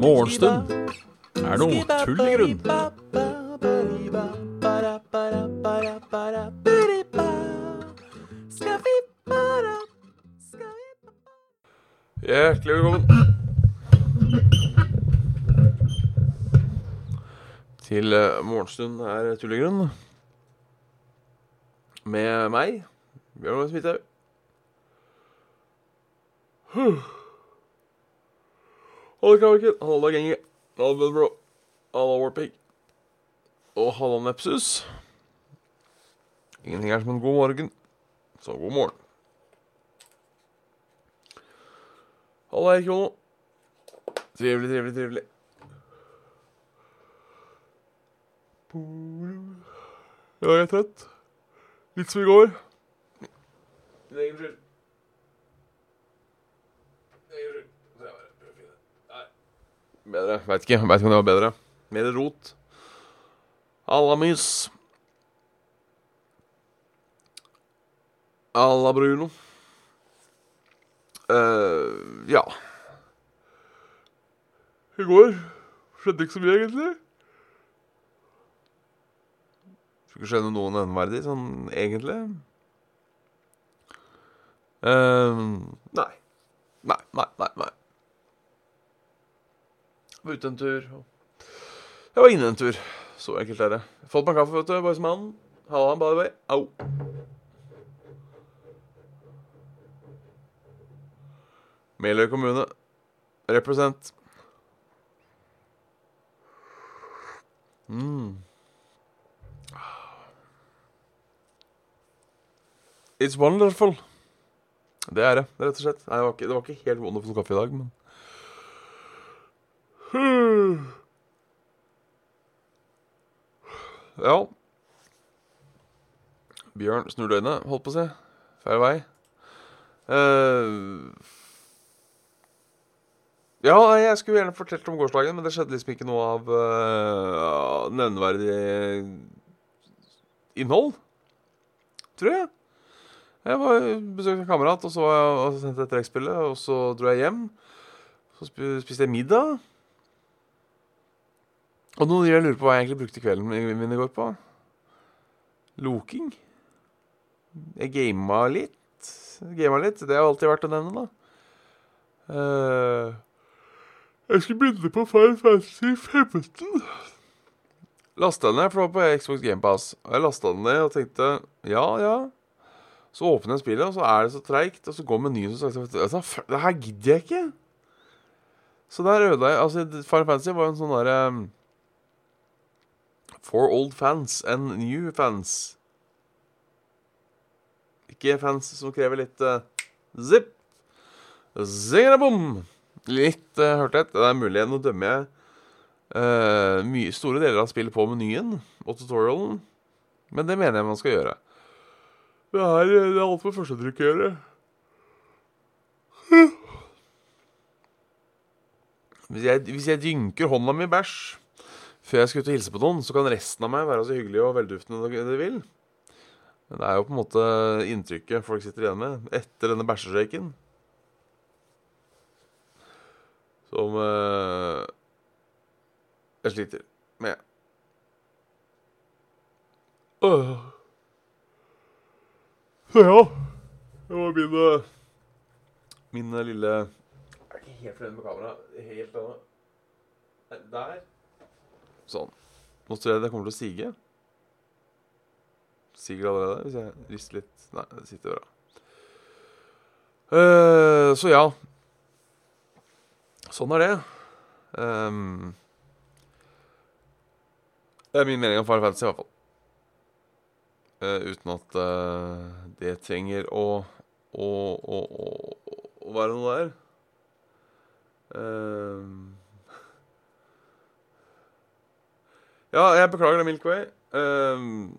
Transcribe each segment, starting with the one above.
Morgenstund er noe tull i grunn. Hjertelig velkommen til Morgenstund er tull i grunn. Med meg, Bjørn Åge Smithaug. Halla, Kraviken. Halla, Genge. Halla, Budbro. Halla, Warpig. Og halla, Nepsus. Ingenting er som en god morgen, så god morgen. Halla, Erik. Trivelig, trivelig, trivelig. Ja, jeg er trøtt. Litt som i går. Din egen skyld. Jeg bare. Bedre. Veit ikke. Veit ikke om det var bedre. Mer rot. Alla mys. Alla Bruno. eh ja. I går skjedde ikke så mye, egentlig. Skulle ikke skje noe nevneverdig, sånn egentlig. Eh, nei. Nei, nei, nei. nei. Jeg var ute en tur. Jeg var inne en tur. Så enkelt er det. Fått meg kaffe, vet du, boysmannen. Halla, by the way. Au. Meløy kommune. Represent. Mm. It's wonderful. Det er det, rett og slett. Nei, det, var ikke, det var ikke helt wonderful kaffe i dag, men Ja. Bjørn snur døgnet, holdt på å si. Feil vei. Uh, ja, jeg skulle gjerne fortalt om gårsdagen, men det skjedde liksom ikke noe av uh, nevneverdig innhold. Tror jeg. Jeg var besøkte en kamerat, og så var jeg og sendte et trekkspillet, og så dro jeg hjem. Så spiste jeg middag. Og nå jeg lurer på hva jeg egentlig brukte kvelden min i går på. Loking. Jeg gama litt. Gama litt. Det har alltid vært å nevne, da. Uh, jeg skulle begynne på Final Fantasy 15. Lasta den ned, for det var på Xbox Gamepass. Og jeg lasta den ned og tenkte ja, ja. Så åpner jeg spillet, og så er det så treigt, og så går menyen så. Altså, det her gidder jeg ikke. Så der ødela jeg Altså, Final Fantasy var jo en sånn derre um, For old fans and new fans. Ikke fans som krever litt uh, zip. Zingrabom Litt uh, hørthet. Det er mulig. Nå dømmer jeg uh, store deler av spillet på menyen og tutorialen, men det mener jeg man skal gjøre. Det er, det er alt på førstetrykk å gjøre. Hvis jeg, hvis jeg dynker hånda mi i bæsj før jeg skal ut og hilse på noen, så kan resten av meg være så hyggelig og velduftende de vil. Men det er jo på en måte inntrykket folk sitter igjen med etter denne bæsjeshaken. Som eh, jeg sliter med. Åh. Så ja. Det var min Min eh, lille Jeg er ikke helt fornøyd med kameraet. Helt ennå. Der. Sånn. Nå tror jeg det kommer til å sige. Siger allerede hvis jeg rister litt Nei, det sitter bra. Uh, så ja. Sånn er det. Um, det er min mening om Final Fantasy, i hvert fall. Eh, uten at eh, det trenger å, å, å, å, være noe der. Ehm. ja, jeg beklager det, Milky Way. Ehm,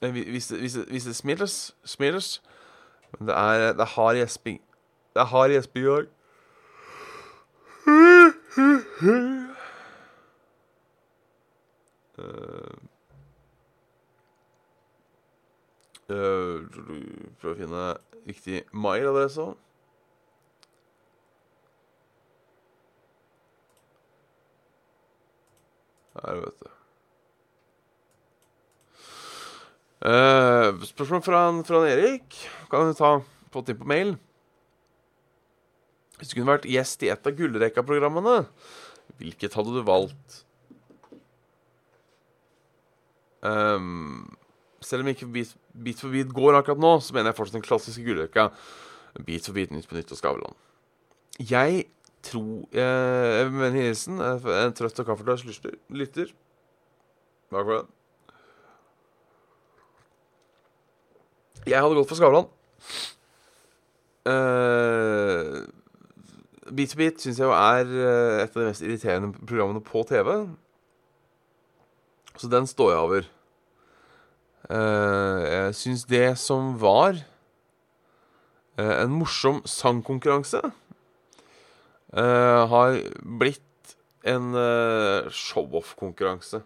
hvis, det- smiles, smiles Men det er, det er hard gjesping. Det er hard gjesping i dag. Eh, Uh, Prøve å finne riktig mailadresse. Her, vet du. Uh, spørsmål fra, fra Erik. Kan du ta fått inn på mail. Hvis du kunne vært gjest i et av Gullrekka-programmene, hvilket hadde du valgt? Um, selv om ikke Bit, bit for bit går akkurat nå, så mener jeg fortsatt den klassiske Gullrekka. Bit for bit, Nytt på Nytt og Skavlan. Jeg tror eh, Men hilsen en trøtt og kaffeløs lytter. Takk for det. Jeg hadde gått for Skavlan. Uh, Beat to Beat syns jeg jo er uh, et av de mest irriterende programmene på TV. Så den står jeg over. Uh, jeg syns det som var uh, en morsom sangkonkurranse, har blitt en show-off-konkurranse.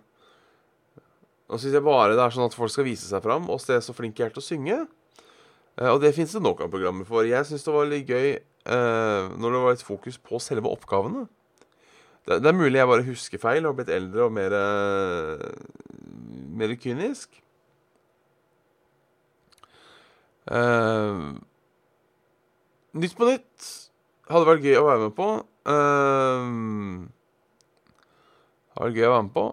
Nå syns jeg bare det er sånn at folk skal vise seg fram og se så flinke jeg er til å synge. Og det fins det nok av programmer for. Jeg syns det var litt gøy når det var et fokus på selve oppgavene. Det, er mulig jeg bare husker feil og har blitt eldre og mer, mer kynisk. Nytt på nytt hadde vært gøy å være med på. hadde vært gøy å være med på.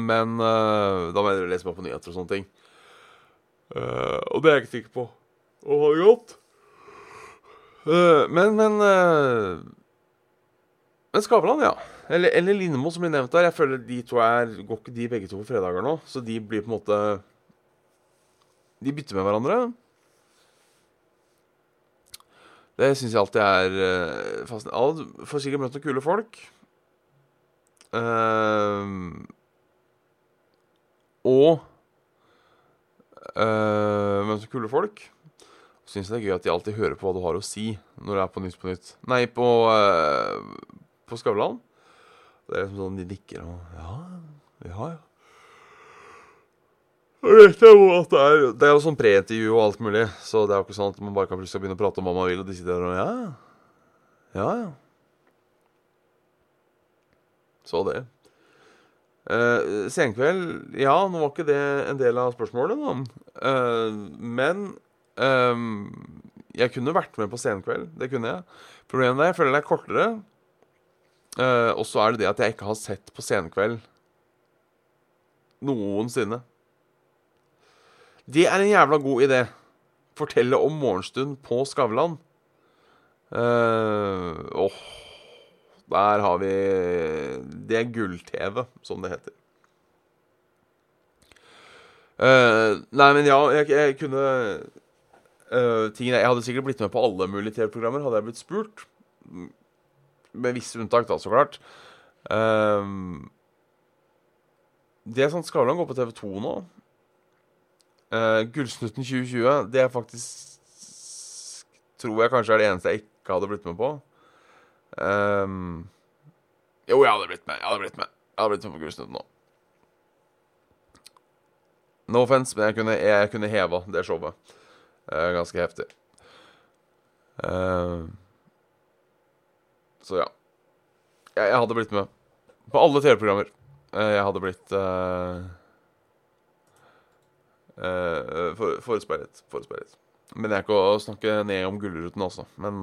Men da mener jeg lese meg på nyheter og sånne ting. og det er jeg ikke sikker på og ha det godt. Uh, men, men uh, Men Skavlan, ja. Eller, eller Lindmo, som blir nevnt der. Jeg føler de to er Går ikke de begge to på fredager nå? Så de blir på en måte De bytter med hverandre. Det syns jeg alltid er uh, fascinerende. Alle får sikkert møtt noen kule folk. Uh, og uh, møtt kule folk syns det er gøy at de alltid hører på hva du har å si når du er på Nytt på Nytt. Nei, på, uh, på Skavlan. Det er liksom sånn de nikker og Ja, ja, ja. Vet jeg jo at det er Det er jo sånn preintervju og alt mulig, så det er jo ikke sånn at man bare kan plutselig begynne å prate om hva man vil, og de sitter der og Ja, ja, ja. Så det. Uh, senkveld Ja, nå var ikke det en del av spørsmålet, da. Uh, men Um, jeg kunne vært med på Senkveld. Det kunne jeg. Problemet er jeg føler det er kortere. Uh, og så er det det at jeg ikke har sett på Senkveld noensinne. Det er en jævla god idé. Fortelle om morgenstund på Skavlan. Uh, oh, der har vi Det er gull-TV, som det heter. Uh, nei, men ja, jeg, jeg kunne Uh, jeg hadde sikkert blitt med på alle mulige TV-programmer, hadde jeg blitt spurt. Med visse unntak, da, så klart. Uh, det er sånn Skavlan går på TV2 nå. Uh, Gullsnutten 2020, det er faktisk Tror jeg kanskje er det eneste jeg ikke hadde blitt med på. Um, jo, jeg hadde blitt med. Jeg hadde blitt med Jeg hadde blitt med på Gullsnutten nå. No offense, men jeg kunne, jeg kunne heva det showet. Uh, ganske heftig. Uh, så ja. Jeg, jeg, hadde blitt med på alle TV-programmer. Uh, jeg hadde blitt for, forespeilet. Forespeilet. Men jeg er ikke å snakke ned om Gullruten, altså. Men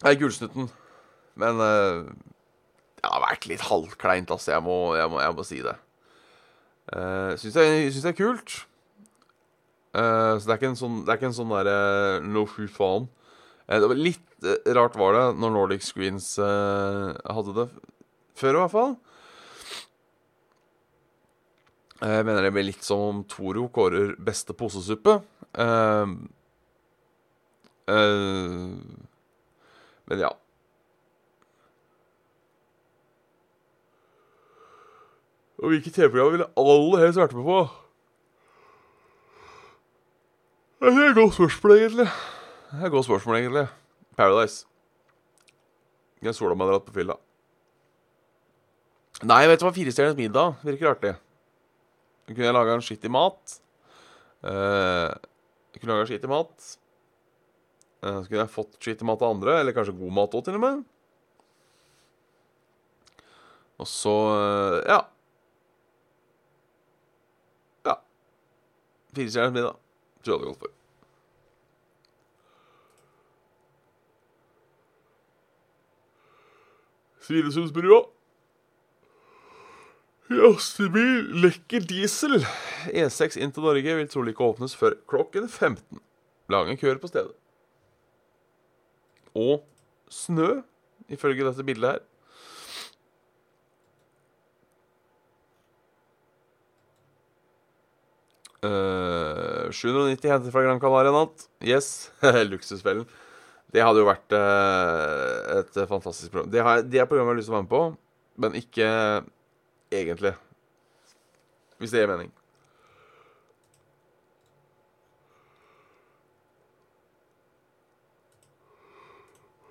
Nei, Gullsnutten. Men det har vært litt halvkleint, altså. Jeg må, jeg må, jeg må si det. Uh, syns jeg, syns det er kult. Uh, så det er ikke en sånn, det er ikke en sånn derre uh, no fy faen. Uh, det var litt uh, rart var det når Nordic Screens hadde det før, i hvert fall. Jeg mener det blir litt som om Toro kårer beste posesuppe. men ja. Og hvilke TV-program ville aller helst vært med på? Det er et godt spørsmål, egentlig. Det er et godt spørsmål, egentlig. Paradise. Jeg sola meg dratt på fylla. Nei, vet du hva? Firestjerners middag virker artig. Kunne jeg laga en skittig mat. Uh, kunne laga skittig mat. Uh, så kunne jeg fått skittig mat av andre, eller kanskje god mat òg, til og med. Og så uh, Ja. Ja. Firestjerners middag. Tror jeg hadde gått for. Svinesundsbrua. Jastebil lekker diesel. E6 inn til Norge vil trolig ikke åpnes før klokken 15. Lange køer på stedet. Og snø, ifølge dette bildet her. Uh, 790 hentet fra Gran Canaria natt. Yes. Luksusfellen. Det hadde jo vært uh, et fantastisk program. Det, har, det er programmet jeg har lyst til å være med på, men ikke egentlig. Hvis det gir mening.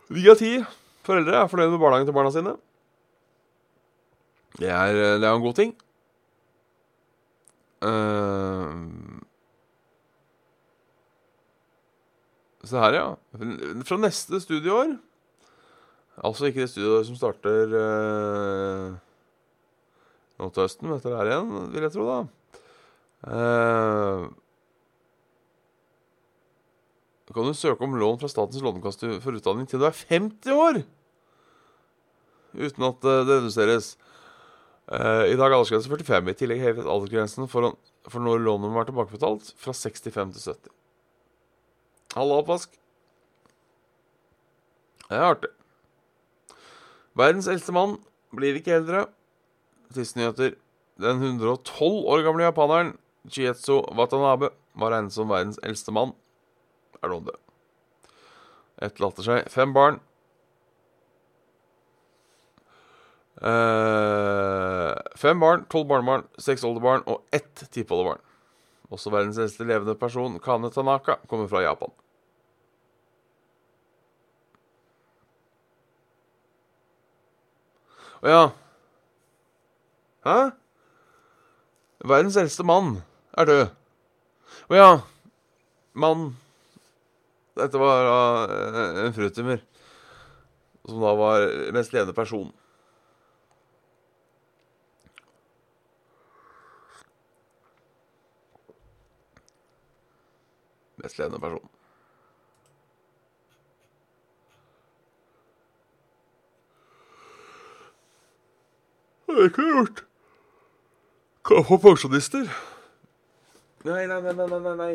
Ni av ti foreldre er fornøyd med barnehagen til barna sine. Det er, det en god ting. Uh, se her, ja. Fra neste studieår Altså ikke det studieåret som starter uh, nå til høsten, dere her igjen, vil jeg tro, da. Uh, kan du søke om lån fra Statens lånekasse for utdanning til du er 50 år! Uten at det reduseres. Uh, I dag er aldersgrensen 45. I tillegg hevet aldersgrensen for, for når lånet må være tilbakebetalt, fra 65 til 70. Halla, oppvask. Det er artig. Verdens eldste mann blir ikke eldre. Siste. Den 112 år gamle japaneren Chietsu Watanabe var regnet som verdens eldste mann. Er nå død. Etterlater seg fem barn. Uh, fem barn, tolv barnebarn, seks oldebarn og ett tippoldebarn. Også verdens eldste levende person, Kane Tanaka, kommer fra Japan. Å ja Hæ? Verdens eldste mann er død. Å ja. Mann Dette var uh, en frutimer. Som da var mest levende person. Mest levende person. Det har jeg gjort. For pensjonister? Nei, nei, nei, nei, nei, nei.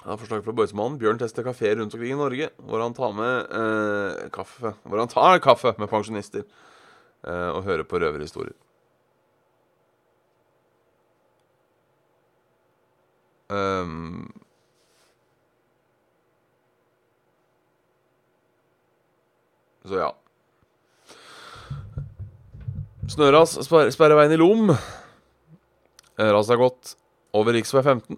Jeg har forslag fra Boysmannen. Bjørn tester kafeer rundt omkring i Norge, hvor han tar med eh, kaffe Hvor han tar kaffe med pensjonister eh, og hører på røverhistorier. Um, så ja. Snøras sperrer veien i Lom. Raset har gått over rv. 15.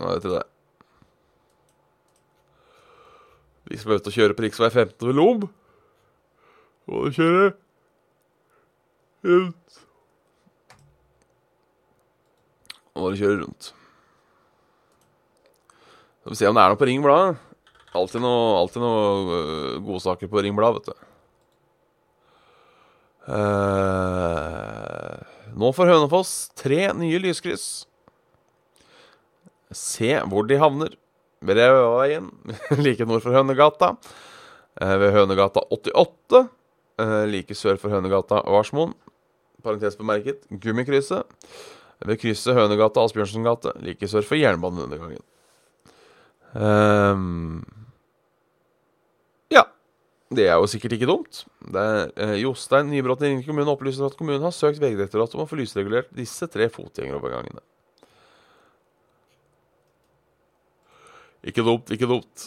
Nå er det til det. De som er ute og kjører på rv. 15 ved Lom, må du kjøre rundt. Nå må du kjøre rundt. Skal vi se om det er noe på Ring Blad. Alltid noe, alltid noe uh, godsaker på Ringbladet, vet du. Uh, nå får Hønefoss tre nye lyskryss. Se hvor de havner. Ved Rauaveien, like nord for Hønegata. Uh, ved Hønegata 88. Uh, like sør for Hønegata Varsmoen. Parentes bemerket Gummikrysset. Ved krysset Hønegata Asbjørnsen gate. Like sør for jernbaneundergangen. Um, ja. Det er jo sikkert ikke dumt. Det eh, Jostein Nybråten i Ringerike kommune opplyser at kommunen har søkt Vegdirektoratet om å få lysregulert disse tre fotgjengerovergangene. Ikke dumt, ikke dumt.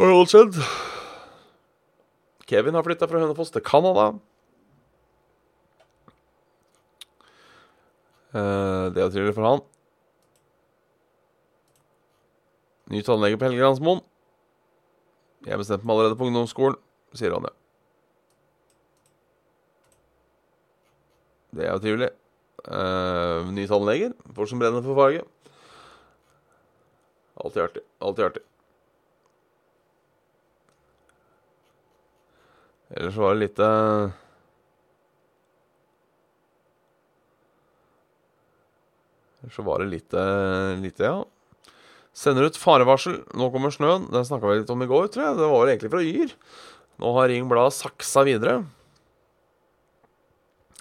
Har alt skjedd? Kevin har flytta fra Hønefoss til Canada. Eh, det er trivelig for han. Ny tannlege på Helgelandsmoen. Jeg bestemte meg allerede på ungdomsskolen, sier han ja. Det er jo trivelig. Uh, ny tannleger. Folk som brenner for faget. Alltid artig. Alltid artig. Ellers var det lite Ellers var det lite, lite ja. Sender ut farevarsel. Nå kommer snøen. Den snakka vi litt om i går, tror jeg. Det var vel egentlig fra Yr. Nå har Ring Blad saksa videre.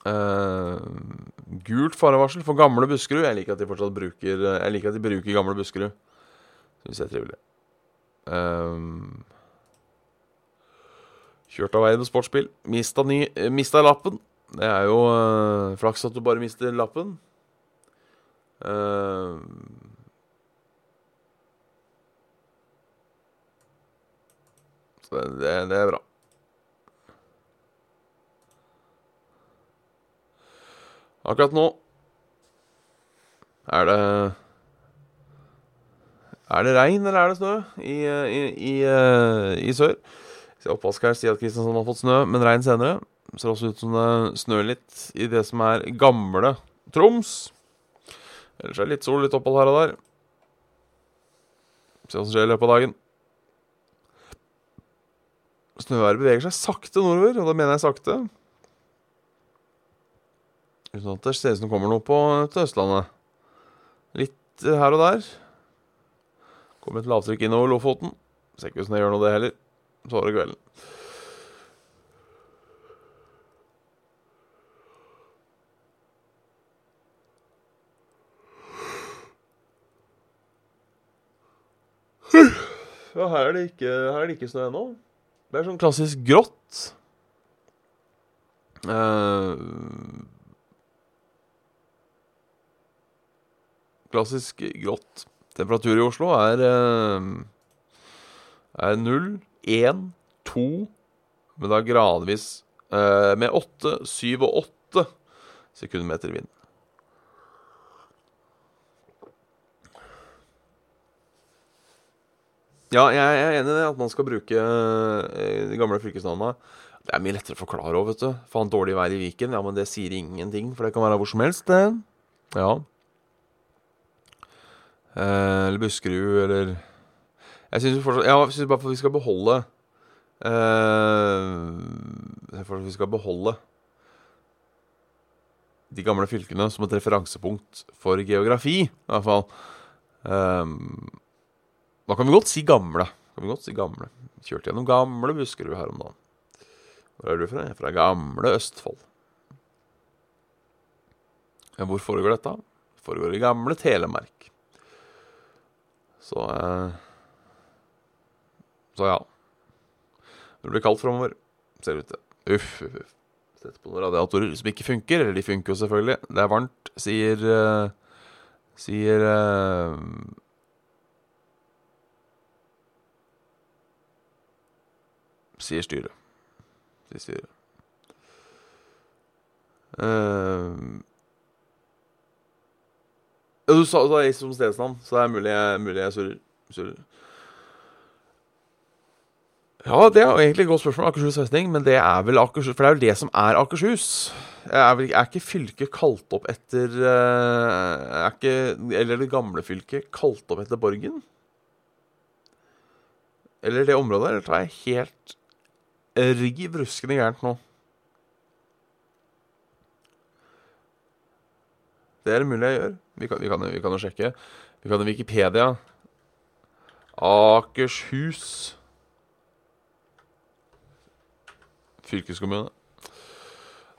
Uh, gult farevarsel for gamle Buskerud. Jeg liker at de fortsatt bruker Jeg liker at de bruker gamle Buskerud. Syns jeg er trivelig. Uh, kjørt av veien med sportsbil. Mista, ny, mista lappen. Det er jo uh, flaks at du bare mister lappen. Uh, så det, det, er bra. Akkurat nå er det Er det regn, eller er det snø i, i, i, uh, i sør? Oppvask her sier at Kristiansand har fått snø, men regn senere. Ser også ut som det snør litt i det som er gamle Troms. Ellers er det litt sol, litt opphold her og der. Se hva som skjer i løpet av dagen. Snøværet beveger seg sakte nordover, og da mener jeg sakte. Uten at det ser ut som det kommer noe på til Østlandet. Litt her og der. Kommer et lavtrykk innover Lofoten. Ser ikke ut som det gjør noe, det heller. Så var det kvelden. Ja, her er det ikke, ikke snø ennå. Det er sånn klassisk grått. Eh, klassisk grått. Temperatur i Oslo er eh, er 0, 1, 2 Men da gradvis eh, med 8, 7 og 8 sekundmeter vind. Ja, jeg er enig i det, at man skal bruke eh, de gamle fylkesnavnene. Det er mye lettere å forklare òg, vet du. Faen, dårlig vær i Viken. Ja, men det sier ingenting, for det kan være hvor som helst, det. Ja. Eh, eller Buskerud, eller Jeg syns bare vi skal beholde eh, Jeg syns vi skal beholde de gamle fylkene som et referansepunkt for geografi, i hvert fall. Um, da kan vi godt si gamle. Kan vi godt si gamle. Kjørte gjennom gamle Buskerud her om dagen. Hvor er du fra? Fra gamle Østfold. Ja, hvor foregår dette? Det foregår i gamle Telemark. Så eh, Så ja. Det blir kaldt framover, ser det ut til. Uff, uff, uff. Sett på noen radiatorer som ikke funker. Eller de funker jo selvfølgelig. Det er varmt, sier uh, Sier uh, sier styret. Sier styret. Uh, du sa det Ace som stedsnavn, så det er mulig mulig jeg surrer. Ja, det er egentlig et godt spørsmål, Akershus festning, men det er vel Akershus For det er jo det som er Akershus. Er, vel, er ikke fylket kalt opp etter uh, Er ikke Eller det gamle fylket kalt opp etter Borgen? Eller det området? Eller tar jeg helt riv ruskende gærent nå. Det er det mulig jeg gjør. Vi kan, vi kan, vi kan jo sjekke. Vi kan jo Wikipedia. Akershus fylkeskommune.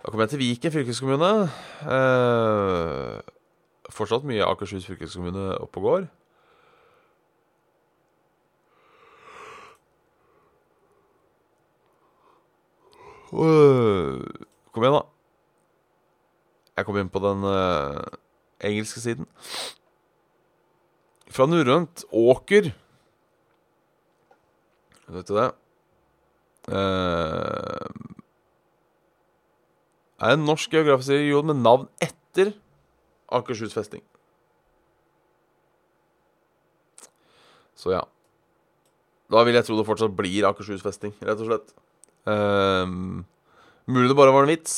Da kommer jeg til Viken fylkeskommune. Eh, fortsatt mye Akershus fylkeskommune oppe og går. Kom igjen, da. Jeg kom inn på den uh, engelske siden. Fra norrønt åker Vet du det? Uh, er en norsk geografisk region med navn etter Akershus festning. Så ja. Da vil jeg tro det fortsatt blir Akershus festning, rett og slett. Um, mulig det bare var en vits,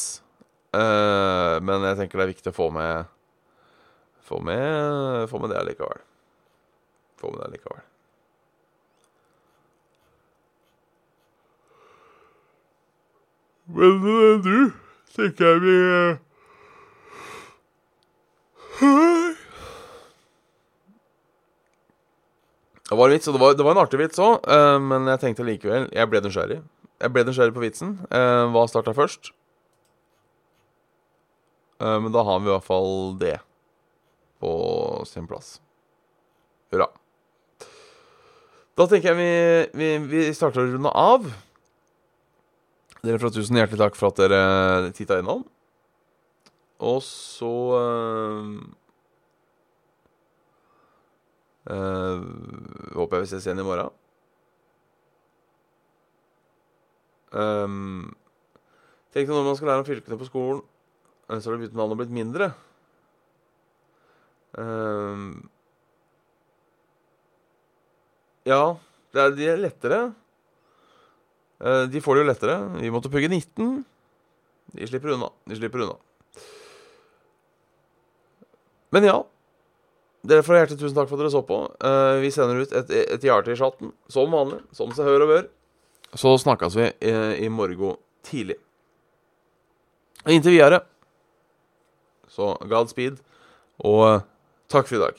uh, men jeg tenker det er viktig å få med Få med, få med det allikevel. Få med det allikevel. Men uh, du, tenker jeg vi uh, Det var en vits, og det var, det var en artig vits òg, uh, men jeg tenkte likevel Jeg ble nysgjerrig. Jeg ble nysgjerrig på vitsen. Uh, hva starta først? Uh, men da har vi i hvert fall det på sin plass. Hurra. Da tenker jeg vi, vi, vi starter å runde av. Dere fra tusen hjertelig takk for at dere titta innom. Og så Uh, håper jeg vi ses igjen i morgen. Um, Tenk deg når man skal lære om fylkene på skolen, så har byttenavnet blitt mindre. Um, ja, det de er lettere. Uh, de får det jo lettere. Vi måtte pugge 19. De slipper unna. De slipper unna. Men ja. Dere får hjertelig tusen takk for at dere så på. Uh, vi sender ut et, et hjerte i chatten, som vanlig. Som seg hør og bør. Så snakkes vi i, i morgen tidlig. Inntil videre så Godspeed, og uh, takk for i dag.